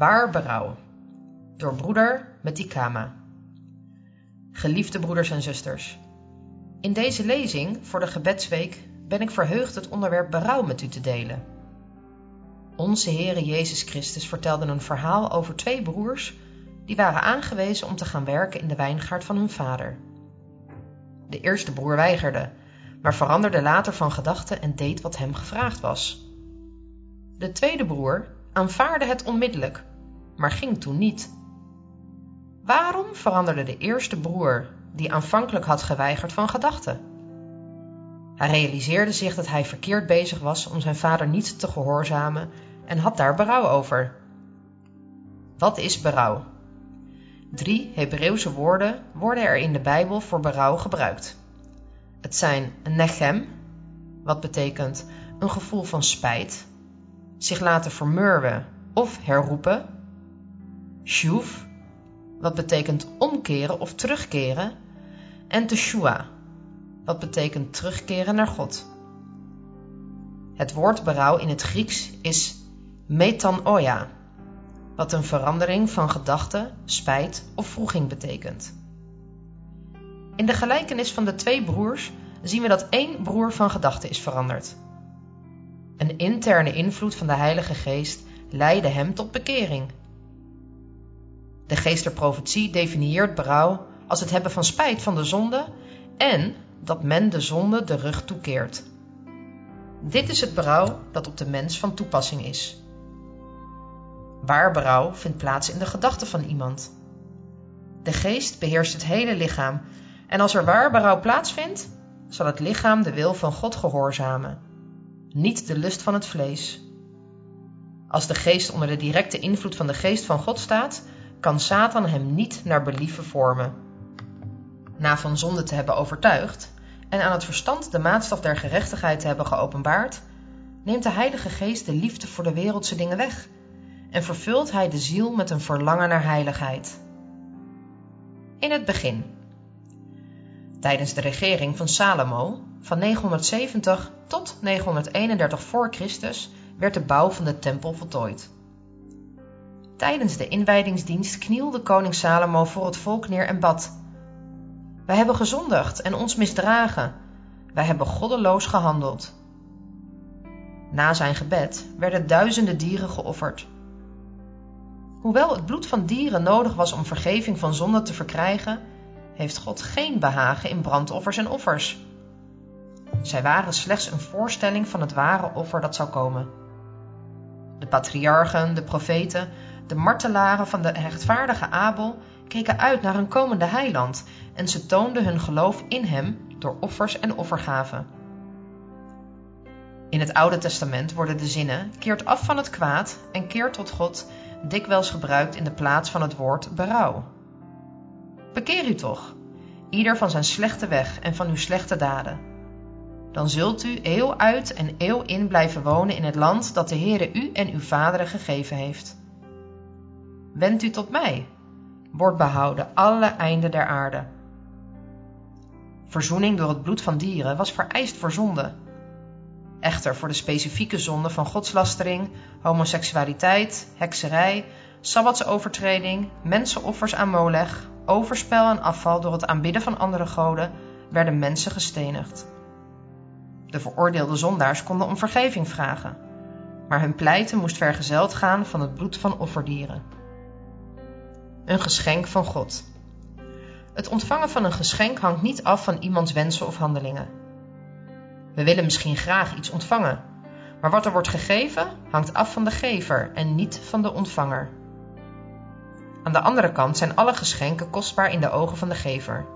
Waar berouw? Door broeder Metikama. Geliefde broeders en zusters, in deze lezing voor de gebedsweek ben ik verheugd het onderwerp berouw met u te delen. Onze Heere Jezus Christus vertelde een verhaal over twee broers die waren aangewezen om te gaan werken in de wijngaard van hun vader. De eerste broer weigerde, maar veranderde later van gedachten en deed wat hem gevraagd was. De tweede broer aanvaardde het onmiddellijk, maar ging toen niet. Waarom veranderde de eerste broer, die aanvankelijk had geweigerd, van gedachten? Hij realiseerde zich dat hij verkeerd bezig was om zijn vader niet te gehoorzamen en had daar berouw over. Wat is berouw? Drie Hebreeuwse woorden worden er in de Bijbel voor berouw gebruikt. Het zijn nechem, wat betekent een gevoel van spijt, zich laten vermurwen of herroepen. Shuv, wat betekent omkeren of terugkeren. En teshua, wat betekent terugkeren naar God. Het woord berouw in het Grieks is metanoia, wat een verandering van gedachte, spijt of wroeging betekent. In de gelijkenis van de twee broers zien we dat één broer van gedachte is veranderd. Een interne invloed van de Heilige Geest leidde hem tot bekering. De geest der profetie definieert berouw als het hebben van spijt van de zonde en dat men de zonde de rug toekeert. Dit is het berouw dat op de mens van toepassing is. Waar berouw vindt plaats in de gedachten van iemand. De geest beheerst het hele lichaam en als er waar berouw plaatsvindt, zal het lichaam de wil van God gehoorzamen, niet de lust van het vlees. Als de geest onder de directe invloed van de geest van God staat, kan Satan hem niet naar believen vormen. Na van zonde te hebben overtuigd en aan het verstand de maatstaf der gerechtigheid te hebben geopenbaard, neemt de Heilige Geest de liefde voor de wereldse dingen weg en vervult hij de ziel met een verlangen naar heiligheid. In het begin. Tijdens de regering van Salomo van 970 tot 931 voor Christus werd de bouw van de tempel voltooid. Tijdens de inwijdingsdienst knielde koning Salomo voor het volk neer en bad: Wij hebben gezondigd en ons misdragen. Wij hebben goddeloos gehandeld. Na zijn gebed werden duizenden dieren geofferd. Hoewel het bloed van dieren nodig was om vergeving van zonde te verkrijgen, heeft God geen behagen in brandoffers en offers. Zij waren slechts een voorstelling van het ware offer dat zou komen. De patriarchen, de profeten, de martelaren van de rechtvaardige Abel keken uit naar een komende heiland en ze toonden hun geloof in hem door offers en offergaven. In het Oude Testament worden de zinnen keert af van het kwaad en keert tot God dikwijls gebruikt in de plaats van het woord berouw. Bekeer u toch, ieder van zijn slechte weg en van uw slechte daden. Dan zult u eeuw uit en eeuw in blijven wonen in het land dat de Heere u en uw vaderen gegeven heeft. Wend u tot mij, wordt behouden alle einden der aarde. Verzoening door het bloed van dieren was vereist voor zonde. Echter voor de specifieke zonde van godslastering, homoseksualiteit, hekserij, sabbatsovertreding, mensenoffers aan Molech, overspel en afval door het aanbidden van andere goden werden mensen gestenigd. De veroordeelde zondaars konden om vergeving vragen, maar hun pleiten moest vergezeld gaan van het bloed van offerdieren. Een geschenk van God. Het ontvangen van een geschenk hangt niet af van iemands wensen of handelingen. We willen misschien graag iets ontvangen, maar wat er wordt gegeven hangt af van de gever en niet van de ontvanger. Aan de andere kant zijn alle geschenken kostbaar in de ogen van de gever.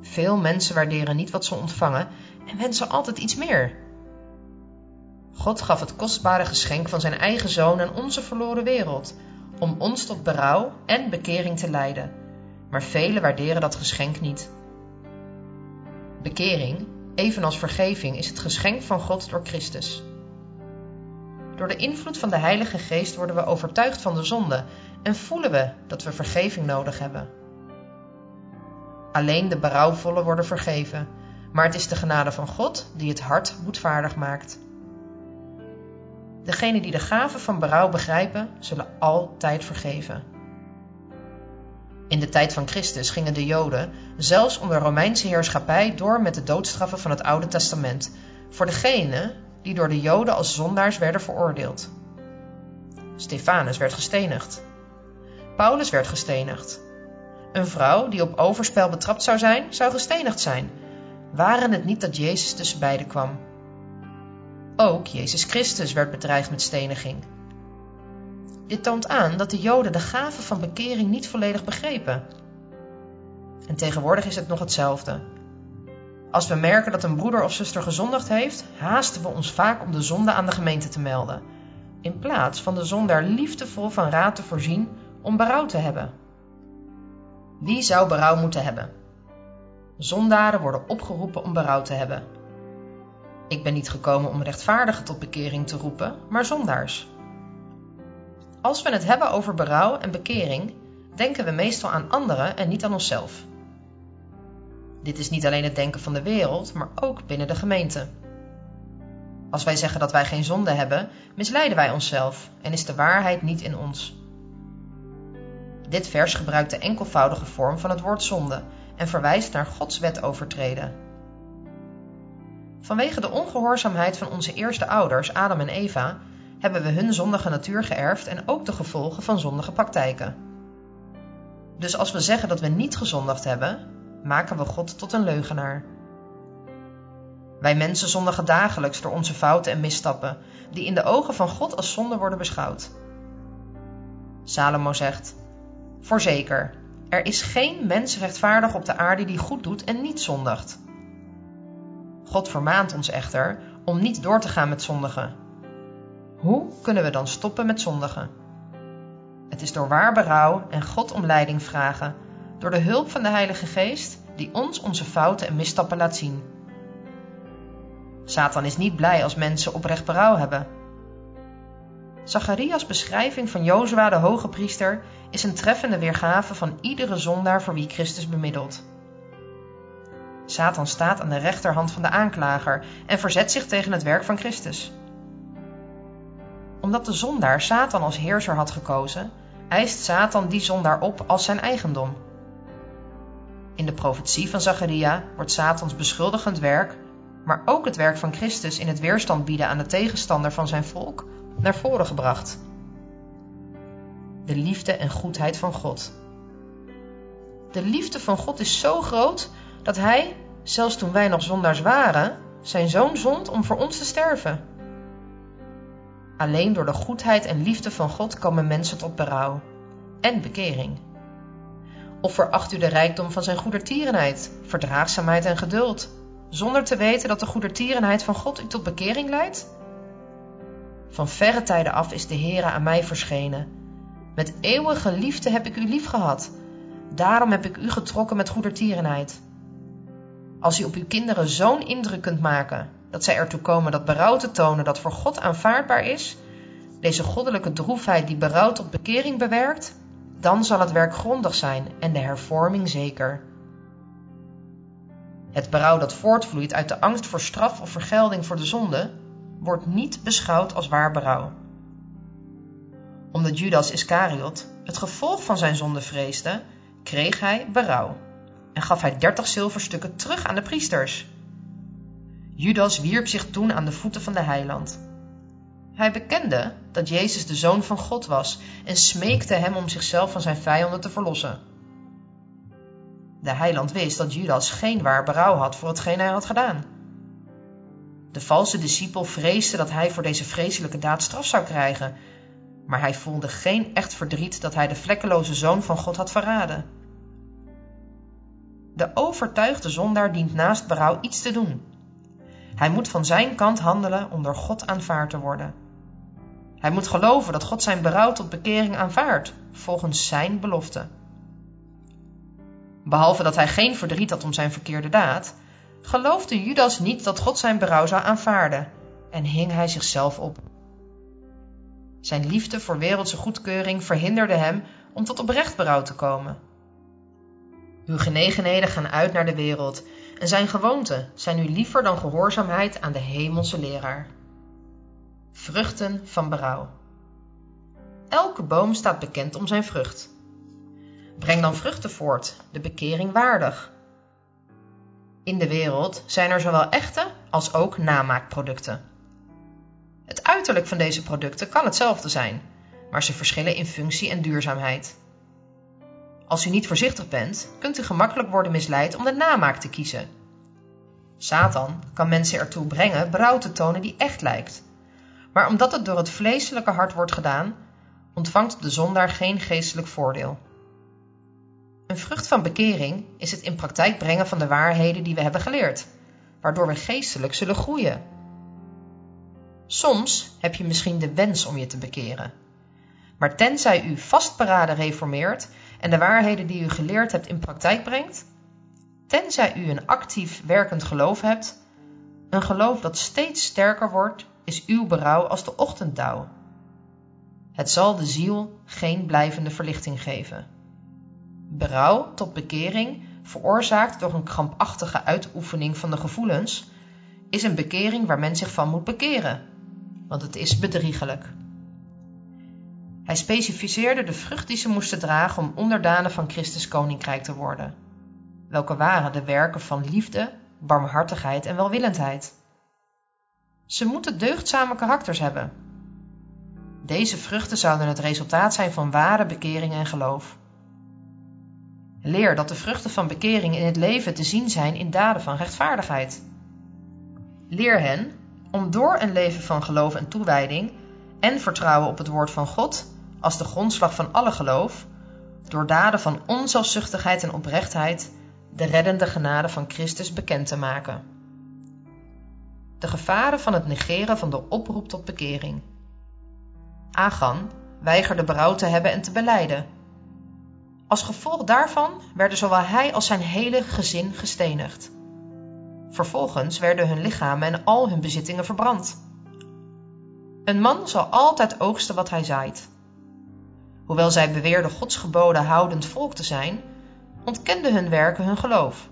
Veel mensen waarderen niet wat ze ontvangen en wensen altijd iets meer. God gaf het kostbare geschenk van zijn eigen zoon aan onze verloren wereld, om ons tot berouw en bekering te leiden, maar velen waarderen dat geschenk niet. Bekering, evenals vergeving, is het geschenk van God door Christus. Door de invloed van de Heilige Geest worden we overtuigd van de zonde en voelen we dat we vergeving nodig hebben. Alleen de berouwvolle worden vergeven, maar het is de genade van God die het hart boetvaardig maakt. Degenen die de gave van berouw begrijpen, zullen altijd vergeven. In de tijd van Christus gingen de Joden, zelfs onder Romeinse heerschappij, door met de doodstraffen van het Oude Testament voor degenen die door de Joden als zondaars werden veroordeeld. Stefanus werd gestenigd. Paulus werd gestenigd. Een vrouw die op overspel betrapt zou zijn, zou gestenigd zijn, waren het niet dat Jezus tussen beiden kwam. Ook Jezus Christus werd bedreigd met steniging. Dit toont aan dat de Joden de gave van bekering niet volledig begrepen. En tegenwoordig is het nog hetzelfde. Als we merken dat een broeder of zuster gezondigd heeft, haasten we ons vaak om de zonde aan de gemeente te melden, in plaats van de zondaar liefdevol van raad te voorzien om berouw te hebben. Wie zou berouw moeten hebben? Zondaren worden opgeroepen om berouw te hebben. Ik ben niet gekomen om rechtvaardigen tot bekering te roepen, maar zondaars. Als we het hebben over berouw en bekering, denken we meestal aan anderen en niet aan onszelf. Dit is niet alleen het denken van de wereld, maar ook binnen de gemeente. Als wij zeggen dat wij geen zonde hebben, misleiden wij onszelf en is de waarheid niet in ons. Dit vers gebruikt de enkelvoudige vorm van het woord zonde en verwijst naar Gods wet overtreden. Vanwege de ongehoorzaamheid van onze eerste ouders, Adam en Eva, hebben we hun zondige natuur geërfd en ook de gevolgen van zondige praktijken. Dus als we zeggen dat we niet gezondigd hebben, maken we God tot een leugenaar. Wij mensen zondigen dagelijks door onze fouten en misstappen, die in de ogen van God als zonde worden beschouwd. Salomo zegt: Voorzeker, er is geen mens rechtvaardig op de aarde die goed doet en niet zondigt. God vermaant ons echter om niet door te gaan met zondigen. Hoe kunnen we dan stoppen met zondigen? Het is door waar berouw en God om leiding vragen, door de hulp van de Heilige Geest die ons onze fouten en misstappen laat zien. Satan is niet blij als mensen oprecht berouw hebben. Zacharias' beschrijving van Jozua de hoge priester is een treffende weergave van iedere zondaar voor wie Christus bemiddelt. Satan staat aan de rechterhand van de aanklager en verzet zich tegen het werk van Christus. Omdat de zondaar Satan als heerser had gekozen, eist Satan die zondaar op als zijn eigendom. In de profetie van Zacharia wordt Satans beschuldigend werk, maar ook het werk van Christus in het weerstand bieden aan de tegenstander van zijn volk, naar voren gebracht. De liefde en goedheid van God. De liefde van God is zo groot dat Hij, zelfs toen wij nog zondaars waren, zijn zoon zond om voor ons te sterven. Alleen door de goedheid en liefde van God komen mensen tot berouw en bekering. Of veracht u de rijkdom van zijn goedertierenheid, verdraagzaamheid en geduld, zonder te weten dat de goedertierenheid van God u tot bekering leidt? Van verre tijden af is de Heere aan mij verschenen. Met eeuwige liefde heb ik u lief gehad. Daarom heb ik u getrokken met goedertierenheid. Als u op uw kinderen zo'n indruk kunt maken dat zij ertoe komen dat berouw te tonen dat voor God aanvaardbaar is, deze goddelijke droefheid die berouw tot bekering bewerkt, dan zal het werk grondig zijn en de hervorming zeker. Het berouw dat voortvloeit uit de angst voor straf of vergelding voor de zonde, wordt niet beschouwd als waar berouw. Omdat Judas Iscariot het gevolg van zijn zonde vreesde, kreeg hij berouw en gaf hij dertig zilverstukken terug aan de priesters. Judas wierp zich toen aan de voeten van de heiland. Hij bekende dat Jezus de Zoon van God was en smeekte hem om zichzelf van zijn vijanden te verlossen. De heiland wist dat Judas geen waar berouw had voor hetgeen hij had gedaan. De valse discipel vreesde dat hij voor deze vreselijke daad straf zou krijgen, maar hij voelde geen echt verdriet dat hij de vlekkeloze zoon van God had verraden. De overtuigde zondaar dient naast berouw iets te doen. Hij moet van zijn kant handelen om door God aanvaard te worden. Hij moet geloven dat God zijn berouw tot bekering aanvaardt, volgens zijn belofte. Behalve dat hij geen verdriet had om zijn verkeerde daad, geloofde Judas niet dat God zijn berouw zou aanvaarden en hing hij zichzelf op. Zijn liefde voor wereldse goedkeuring verhinderde hem om tot oprecht berouw te komen. Uw genegenheden gaan uit naar de wereld en zijn gewoonten zijn u liever dan gehoorzaamheid aan de hemelse leraar. Vruchten van berouw. Elke boom staat bekend om zijn vrucht. Breng dan vruchten voort, de bekering waardig. In de wereld zijn er zowel echte als ook namaakproducten. Het uiterlijk van deze producten kan hetzelfde zijn, maar ze verschillen in functie en duurzaamheid. Als u niet voorzichtig bent, kunt u gemakkelijk worden misleid om de namaak te kiezen. Satan kan mensen ertoe brengen berouw te tonen die echt lijkt. Maar omdat het door het vleeselijke hart wordt gedaan, ontvangt de zondaar geen geestelijk voordeel. Een vrucht van bekering is het in praktijk brengen van de waarheden die we hebben geleerd, waardoor we geestelijk zullen groeien. Soms heb je misschien de wens om je te bekeren. Maar tenzij u vastberaden reformeert en de waarheden die u geleerd hebt in praktijk brengt, tenzij u een actief werkend geloof hebt, een geloof dat steeds sterker wordt, is uw berouw als de ochtenddauw. Het zal de ziel geen blijvende verlichting geven. Berouw tot bekering, veroorzaakt door een krampachtige uitoefening van de gevoelens, is een bekering waar men zich van moet bekeren, want het is bedriegelijk. Hij specificeerde de vrucht die ze moesten dragen om onderdanen van Christus koninkrijk te worden. Welke waren de werken van liefde, barmhartigheid en welwillendheid. Ze moeten deugdzame karakters hebben. Deze vruchten zouden het resultaat zijn van ware bekering en geloof. Leer dat de vruchten van bekering in het leven te zien zijn in daden van rechtvaardigheid. Leer hen om door een leven van geloof en toewijding en vertrouwen op het woord van God als de grondslag van alle geloof, door daden van onzelfzuchtigheid en oprechtheid de reddende genade van Christus bekend te maken. De gevaren van het negeren van de oproep tot bekering. Agan weigerde berouw te hebben en te beleiden. Als gevolg daarvan werden zowel hij als zijn hele gezin gestenigd. Vervolgens werden hun lichamen en al hun bezittingen verbrand. Een man zal altijd oogsten wat hij zaait. Hoewel zij beweerden Gods geboden houdend volk te zijn, ontkenden hun werken hun geloof.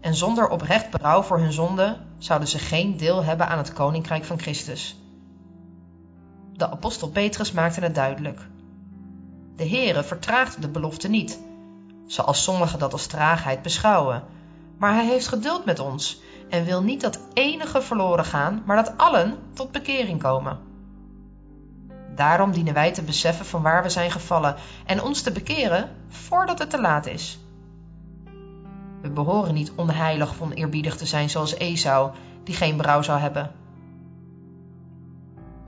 En zonder oprecht berouw voor hun zonde zouden ze geen deel hebben aan het koninkrijk van Christus. De apostel Petrus maakte het duidelijk. De Heere vertraagt de belofte niet, zoals sommigen dat als traagheid beschouwen, maar hij heeft geduld met ons en wil niet dat enige verloren gaan, maar dat allen tot bekering komen. Daarom dienen wij te beseffen van waar we zijn gevallen en ons te bekeren voordat het te laat is. We behoren niet onheilig of oneerbiedig te zijn zoals Esau, die geen brouw zou hebben.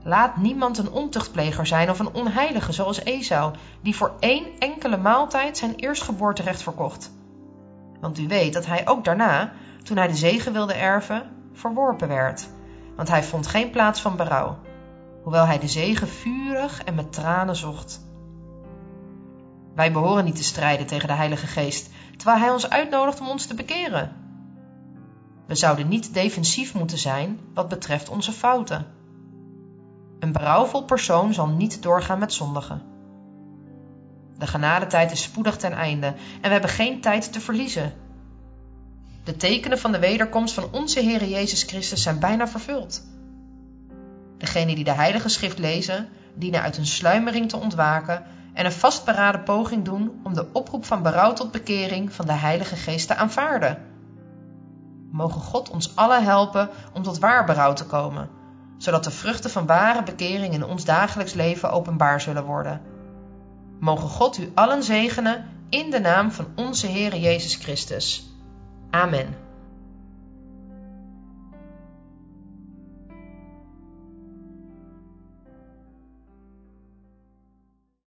Laat niemand een ontuchtpleger zijn of een onheilige zoals Esau, die voor één enkele maaltijd zijn eerstgeboorterecht verkocht. Want u weet dat hij ook daarna, toen hij de zegen wilde erven, verworpen werd, want hij vond geen plaats van berouw hoewel hij de zegen vurig en met tranen zocht. Wij behoren niet te strijden tegen de Heilige Geest, terwijl Hij ons uitnodigt om ons te bekeren. We zouden niet defensief moeten zijn wat betreft onze fouten. Een berouwvol persoon zal niet doorgaan met zondigen. De genadetijd is spoedig ten einde en we hebben geen tijd te verliezen. De tekenen van de wederkomst van onze Heer Jezus Christus zijn bijna vervuld. Degenen die de Heilige Schrift lezen, dienen uit hun sluimering te ontwaken en een vastberaden poging doen om de oproep van berouw tot bekering van de Heilige Geest te aanvaarden. Mogen God ons allen helpen om tot waar berouw te komen, zodat de vruchten van ware bekering in ons dagelijks leven openbaar zullen worden. Mogen God u allen zegenen in de naam van onze Heer Jezus Christus. Amen.